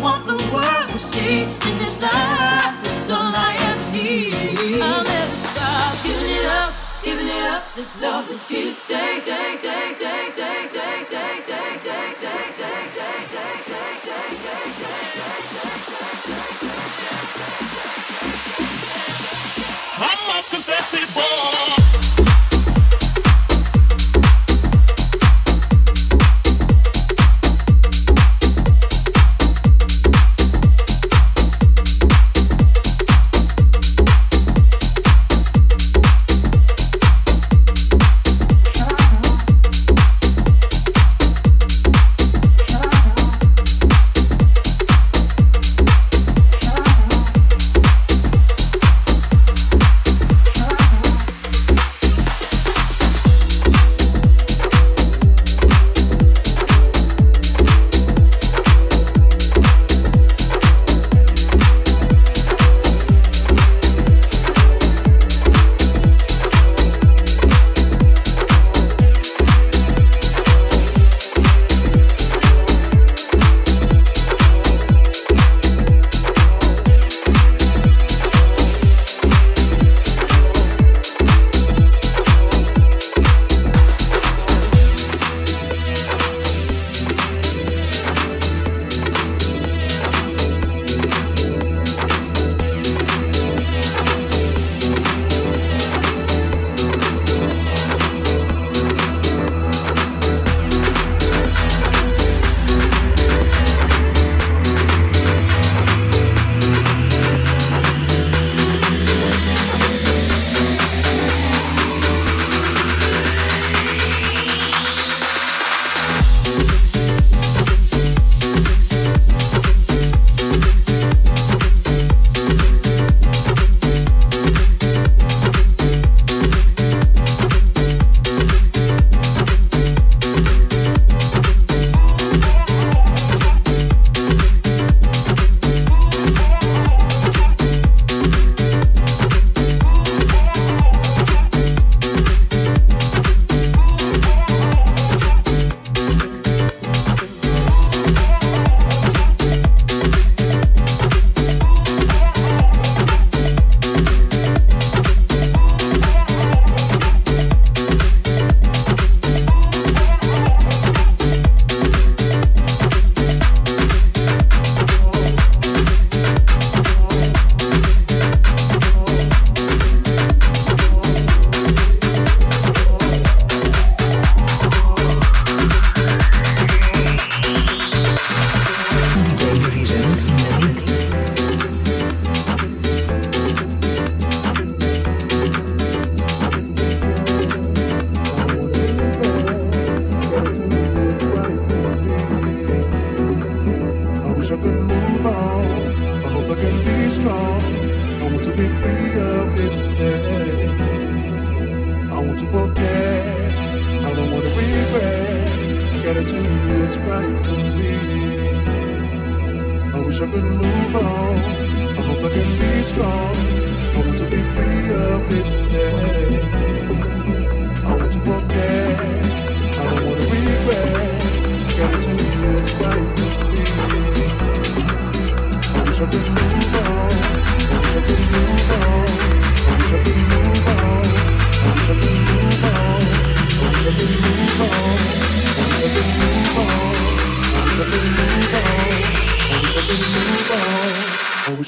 want the world to see in this life. That's all I ever need. I'll never stop giving it up, giving it up. This love is here to stay, take, take, take, take, take, take, take, take, take. stay.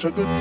so good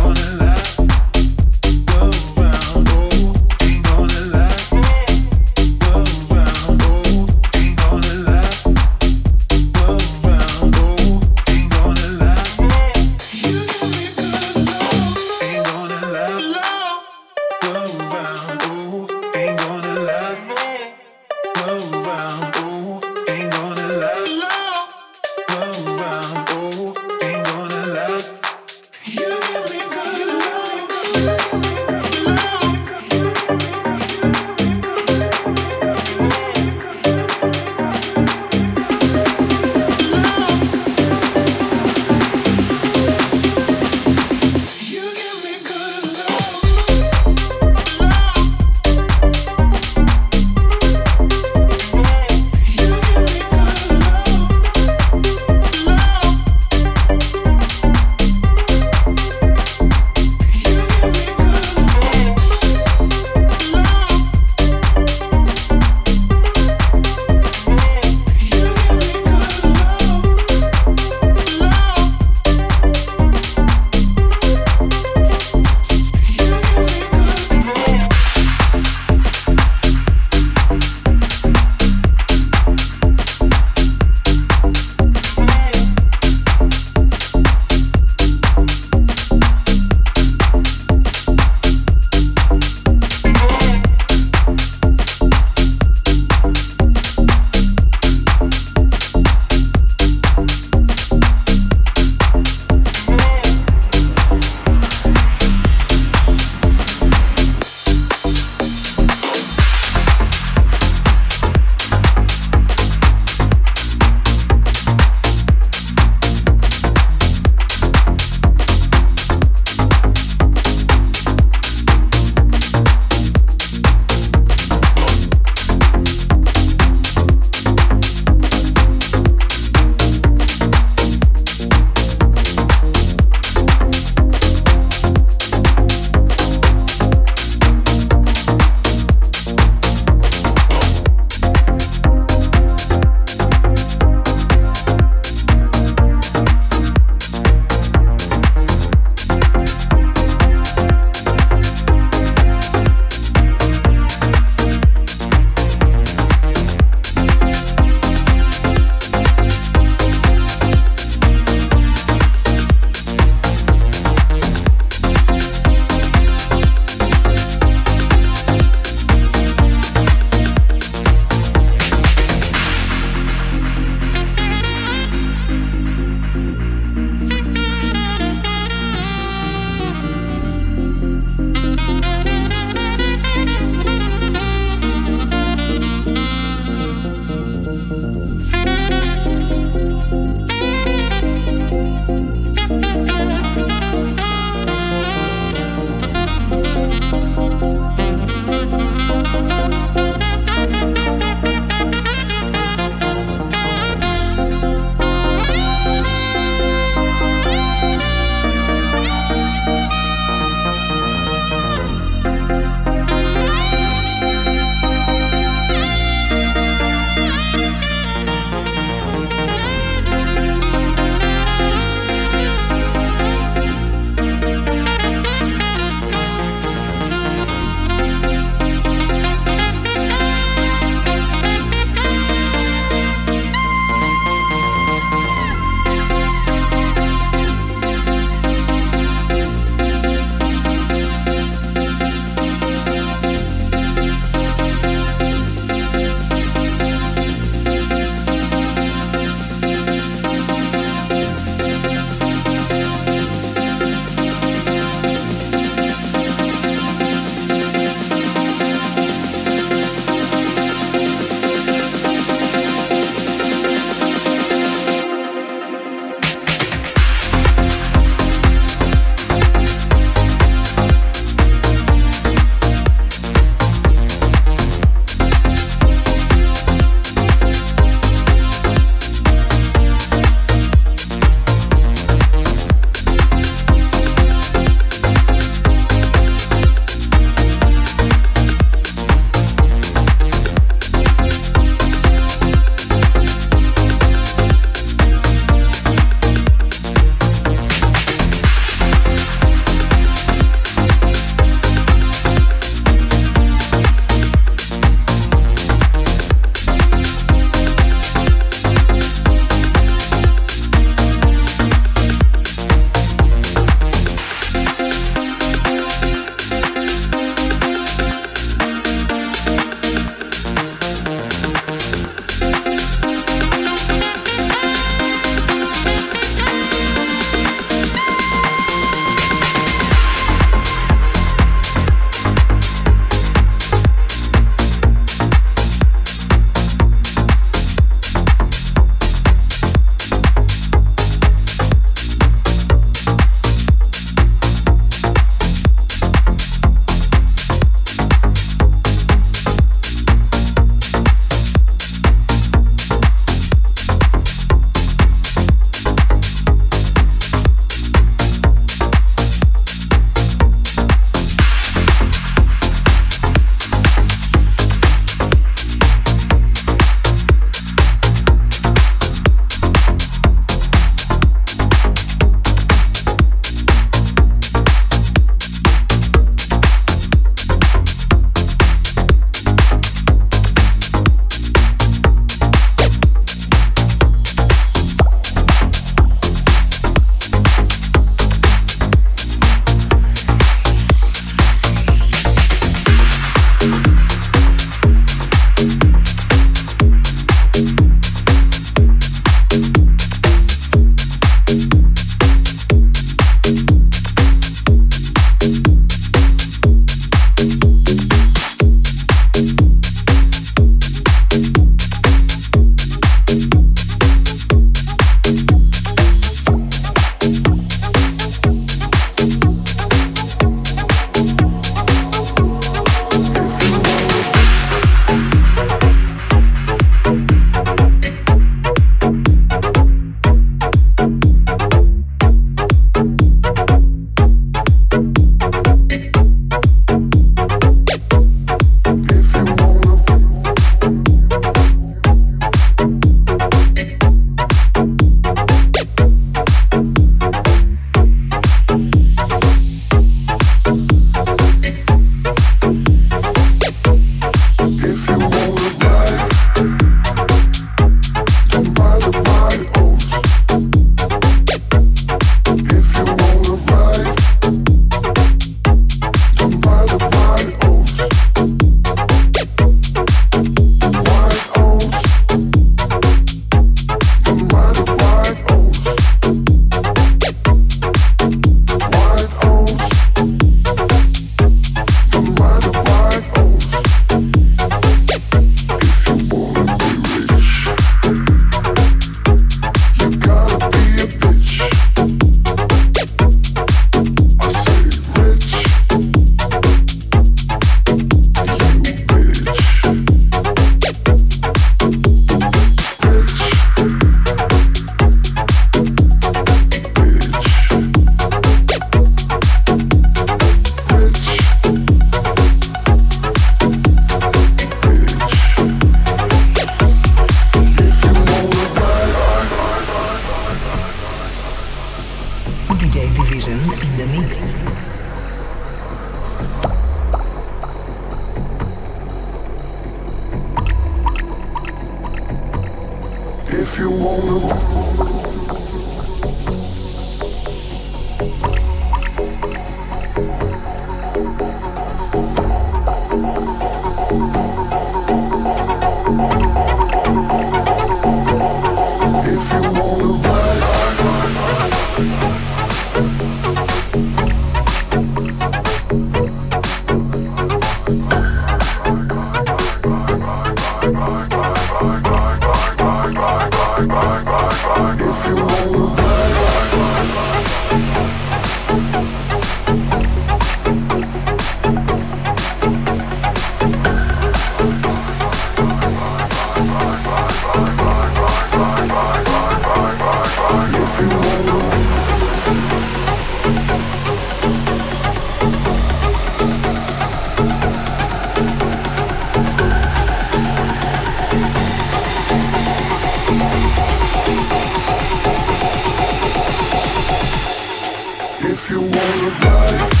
you wanna die